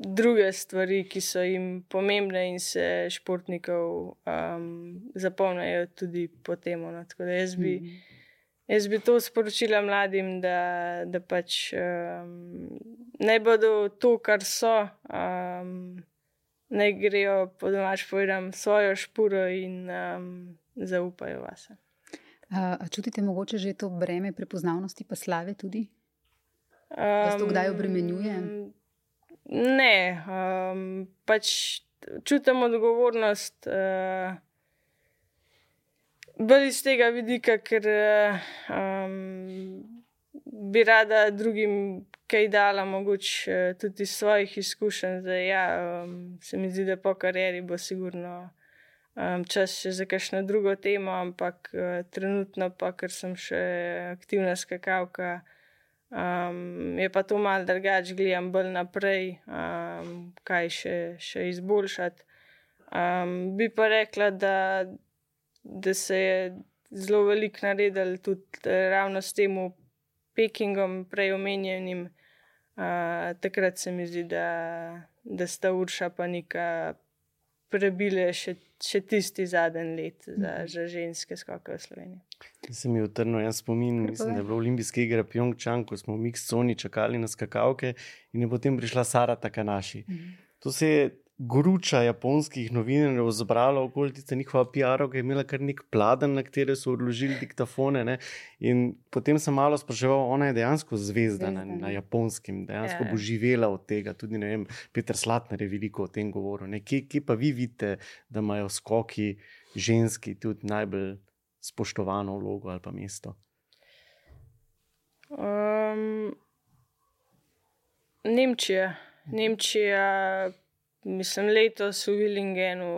druge stvari, ki so jim pomembne, in se športnikov um, zapomnijo tudi po tem. No. Jaz, mm. jaz bi to sporočila mladim, da, da pač um, ne bodo to, kar so. Um, Naj grejo po domač povedam svojo špuro in um, zaupajo vase. A čutite mogoče že to breme prepoznavnosti, pa slave tudi? Se to kdaj obremenjuje? Um, ne, um, pač čutim odgovornost. Uh, Bolj iz tega vidika, ker um, bi rada drugim kaj dala, mogoče uh, tudi iz svojih izkušenj. Zdaj, ja, um, se mi zdi, da po karieri bo sigurno um, čas še za kakšno drugo temo, ampak uh, trenutno, pa ker sem še aktivna skakalka. Um, je pa to malo drugače, gledam bolj naprej, um, kaj še, še izboljšati. Um, bi pa rekla, da, da se je zelo veliko naredil tudi ravno s tem Pekingom, prej omenjenim. Uh, takrat se mi zdi, da, da sta Urša pa neka prebile še, še tisti zadnji let za, za ženske skoke v Sloveniji. Se mi je utrnil en spomin, mislim, da je bilo olimpijske igre Pjongčang, ko smo v Miksoni čakali na skakavke in je potem prišla Sara Takanaši. Mhm. To se je gruča japonskih novinarjev zbrala okoli tiste njihove PR-ove, ki je imela kar nek pladen, na katere so odložili diktafone. Ne? In potem sem malo spraševal, ona je dejansko zvezda na, na japonskem, dejansko bo ja. živela od tega. Tudi ne vem, Petr Slatner je veliko o tem govoril. Kje, kje pa vi vidite, da imajo skoki ženski tudi najbolj spoštovano vlogo ali pa mesto? Um, Nemčija. Nemčija mislim, letos v Willingenu.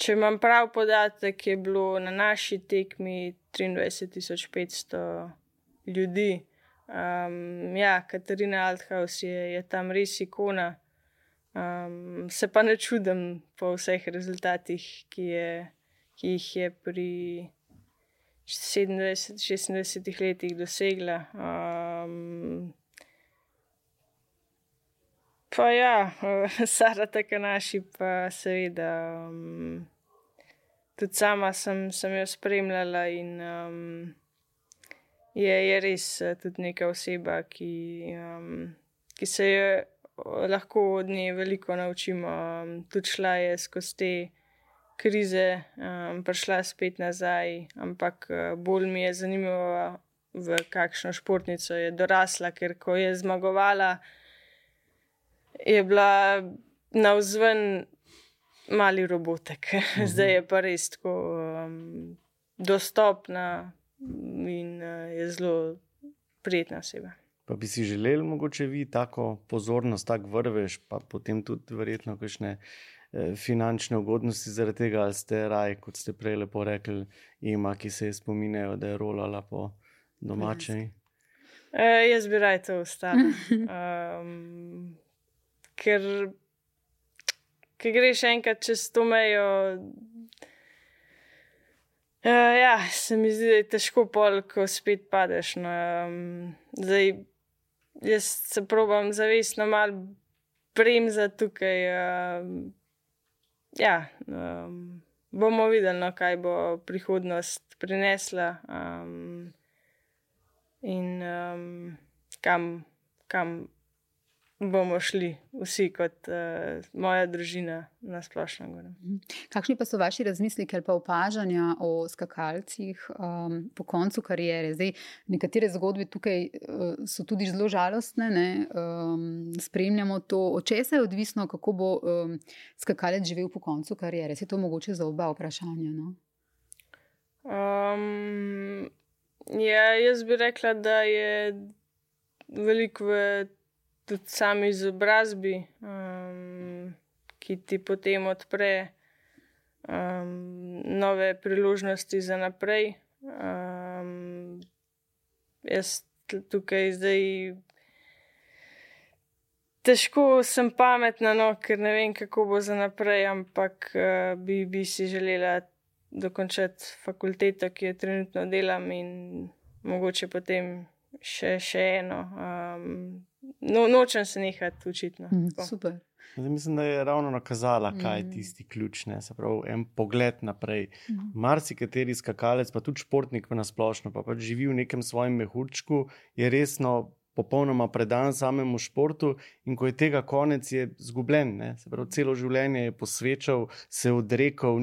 Če imam prav podatek, je bilo na naši tekmi 23.500 ljudi. Um, ja, Katarina Althaus je, je tam res ikona. Um, se pa ne čudim po vseh rezultatih, ki, je, ki jih je pri 27-26 letih dosegla. Um, Pa ja, [LAUGHS] Sara tako naši, pa seveda. Um, tudi sama sem, sem jo spremljala in um, je, je res tudi neka oseba, ki, um, ki se jo lahko od nje veliko naučimo. Um, tudi šla je skozi te krize um, prišla spet nazaj, ampak uh, bolj mi je zanimivo, v kakšno športnico je dorasla, ker ko je zmagovala, je bila navzven mali robotek, [LAUGHS] mhm. zdaj je pa res tako um, dostopna in uh, je zelo prijetna oseba. Pa bi si želeli, mogoče vi tako pozornost, tako vrveš, pa potem tudi verjetno kakšne eh, finančne ugodnosti zaradi tega, ali ste raj, kot ste prej lepo rekli, ima, ki se je spominjajo, da je rolala po domačej. E, jaz bi raj to ostal. [LAUGHS] Um, ker, ker greš enkrat čez to mejo. Uh, ja, se mi zdi, da je težko pol, ko spet padeš. No, um, zdaj, jaz se probujem zavestno malo bremzati tukaj. Uh, ja, um, bomo videli, no, kaj bo prihodnost prinesla um, in um, kam, kam bomo šli, vsi kot uh, moja družina na splošno. Mhm. Kakšni pa so vaši razmisleki ali pa opažanja o skakalcih um, po koncu karijere? Zdaj, nekatere zgodbe tukaj uh, so tudi zelo žalostne, um, spremljamo to, od česa je odvisno, kako bo um, skakalec živel po koncu karijere. Se to mogoče za oba vprašanja? No? Um, ja, jaz bi rekla, da je veliko v tudi sami izobrazbi, um, ki ti potem odpre um, nove priložnosti za naprej. Um, jaz tukaj zdaj. Težko sem pametna, no, ker ne vem, kako bo za naprej, ampak uh, bi, bi si želela dokončati fakulteto, ki jo trenutno delam, in mogoče potem še, še eno. Um, no, nočem se nehati učiti. No. Mm, super. Zdaj, mislim, da je ravno nakazala, kaj je mm. tisti ključ. Ne? Se pravi, en pogled naprej. Mm. Marsikateri skakalec, pa tudi športnik na splošno, pa pač živi v nekem svojem mehurčku, je resno. Popolnoma predan samemu športu, in ko je tega konec, je izgubljen. Celo življenje je posvečal, se odrekel,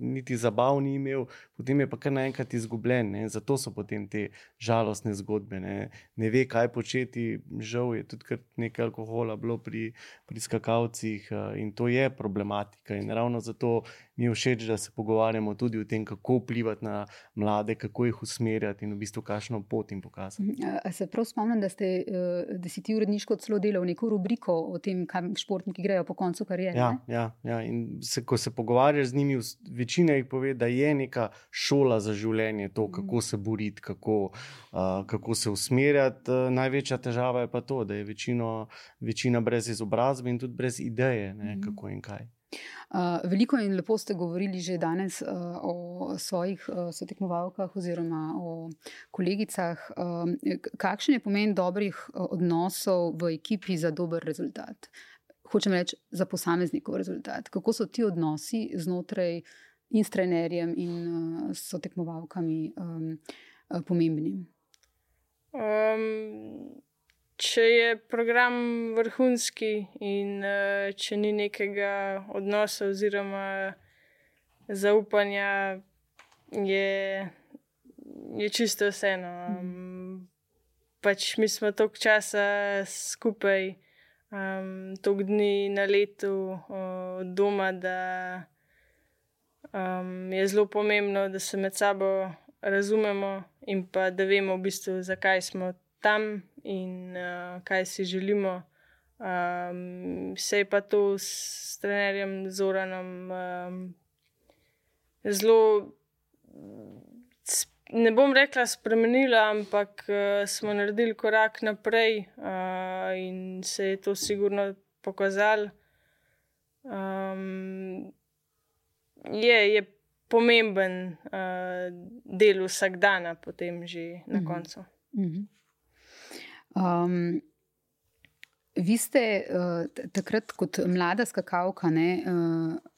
niti zabav ni imel, potem je pa kar naenkrat izgubljen. Ne? Zato so potem te žalostne zgodbe. Ne, ne ve, kaj početi, žal je tudi nekaj alkohola bilo pri, pri skakalcih uh, in to je problematika. In ravno zato mi je všeč, da se pogovarjamo tudi o tem, kako vplivati na mlade, kako jih usmerjati in v bistvu kakšno pot jim pokazati. Mhm. Se prav spomnim, da, ste, eh, da si ti uredniško celo delal neko rubriko o tem, kam športniki grejo po koncu karijere. Ja, ja, ja. in se, ko se pogovarjaš z njimi, večina jih pove, da je neka šola za življenje, to, mhm. kako se boriti, kako, uh, kako se usmerjati. Uh, največja težava je pa to, da je večino, večina brez izobrazbe in tudi brez ideje, ne, mhm. kako in kaj. Uh, veliko in lepo ste govorili že danes uh, o svojih uh, sotekmovalkah oziroma o kolegicah. Kakšen je pomen dobrih odnosov v ekipi za dober rezultat? Hočem reči, za posameznikov rezultat. Kako so ti odnosi znotraj in s trenerjem in sotekmovalkami um, pomembni? Um, če je program vrhunski in uh, če ni nekega odnosa oziroma zaupanja, je, je čisto vseeno. Um, pač mi smo toliko časa skupaj, um, toliko dni na letu od uh, doma, da um, je zelo pomembno, da se med sabo razumemo in pa da vemo v bistvu, zakaj smo tam in uh, kaj si želimo. Um, se je pa to s trenerjem Zoranom um, zelo, ne bom rekla, spremenila, ampak uh, smo naredili korak naprej uh, in se je to sigurno pokazalo. Um, je, je pomemben uh, del vsakdana, potem že na mm -hmm. koncu. Mm -hmm. Um, vi ste uh, takrat, kot mlada skakalka, ne, uh,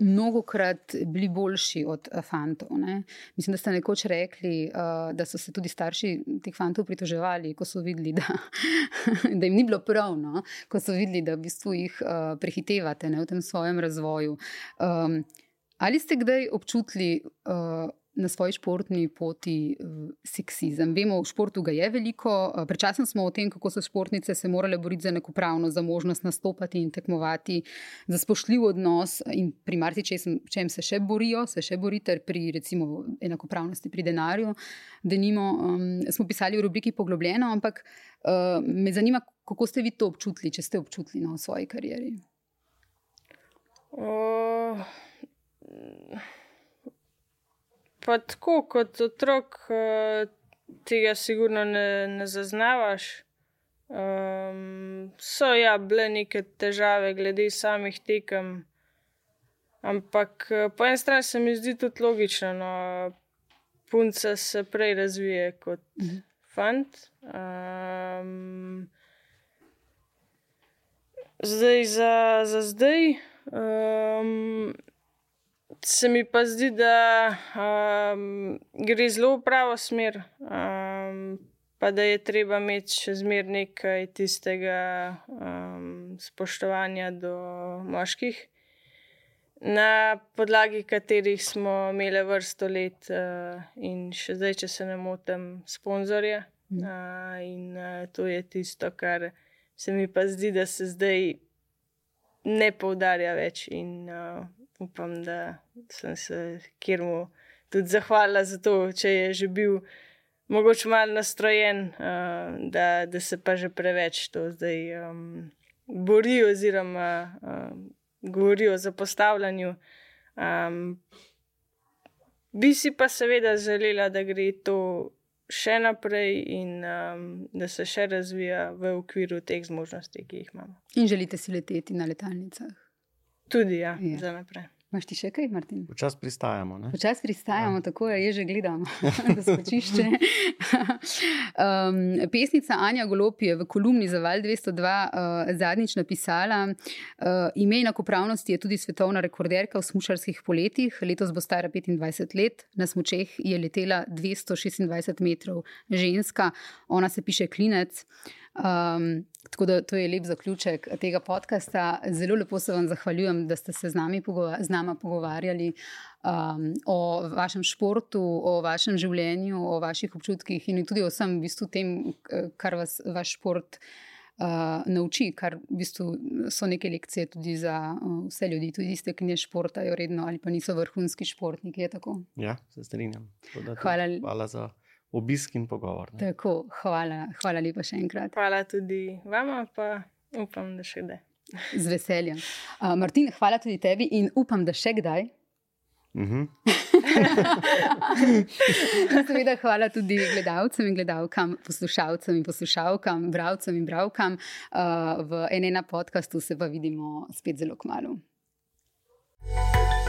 mnogo krat bili boljši od uh, fantov. Ne. Mislim, da ste nekoč rekli, uh, da so se tudi starši teh fantov pritoževali, ko so videli, da, [LAUGHS] da jim ni bilo prav, no, ko so videli, da v bistvu jih uh, prehitevate ne, v tem svojem razvoju. Um, ali ste kdaj občutili uh, na svoji športni poti uh, seksizem? Vemo, v športu ga je veliko. Uh, Prečasno smo o tem, kako so športnice se morale boriti za enakopravnost, za možnost nastopati in tekmovati, za spoštljiv odnos in pri marsičem se še borijo, se še borite pri recimo enakopravnosti pri denarju. Denimo, um, smo pisali v rubriki Poglobljeno, ampak uh, me zanima, kako ste vi to občutili, če ste občutili na no, svoji karieri. Uh, pa tako kot otrok, uh, tega sigurno ne, ne zaznavaš. Um, so ja, bile neke težave glede samih tekem, ampak po eni strani se mi zdi tudi logično. No, punca se prej razvije kot mhm. fant. Um, zdaj, za, za zdaj. Um, se mi pa zdi, da um, gre zelo v pravo smer, um, pa da je treba imeti še zmer nekaj tistega um, spoštovanja do moških, na podlagi katerih smo imeli vrsto let uh, in še zdaj, če se ne motim, sponzorje. Uh, in uh, to je tisto, kar se mi pa zdi, da se zdaj ne poudarja več. In uh, upam, da sem se kjermu tudi zahvalila za to, če je že bil mogoče malo nastrojen, uh, da, da se pa že preveč to zdaj um, bori, oziroma um, govori o zapostavljanju. Um, bi si pa seveda želela, da gre to še naprej in um, da se še razvija v okviru teh zmožnosti, ki jih imamo. In želite si leteti na letalnicah? Tudi, ja, ja. za naprej. Máš ti še kaj, Martin? Včasih pristajamo. Včasih pristajamo, ja. tako je, že gledam, [LAUGHS] da se počišče. [LAUGHS] um, pesnica Anja Golop je v kolumni za Val 202 uh, zadnjič napisala: uh, Ime enakopravnosti je tudi svetovna rekorderka v smučarskih poletjih. Letos bo stara 25 let, na smučeh je letela 226 metrov, ženska, ona se piše Klinec. Um, tako da to je lep zaključek tega podcasta. Zelo lepo se vam zahvaljujem, da ste se z nami z nama pogovarjali um, o vašem športu, o vašem življenju, o vaših občutkih in tudi o vsem, v bistvu, tem, kar vas vaš šport uh, nauči, kar v bistvu so neke lekcije tudi za uh, vse ljudi, tudi tiste, ki ne športajo redno ali pa niso vrhunski športniki. Ja, se strinjam. Hvala. Hvala za obisk in pogovor. Tako, hvala, hvala lepa še enkrat. Hvala tudi vama, pa upam, da še kdaj. Z veseljem. Uh, Martin, hvala tudi tebi in upam, da še kdaj. Uh [LAUGHS] -huh. Seveda, hvala tudi gledalcem in gledalkam, poslušalcem in poslušalkam, bralcem in bralkam. Uh, v enem podkastu se pa vidimo spet zelo kmalo. thank you